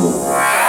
Wow.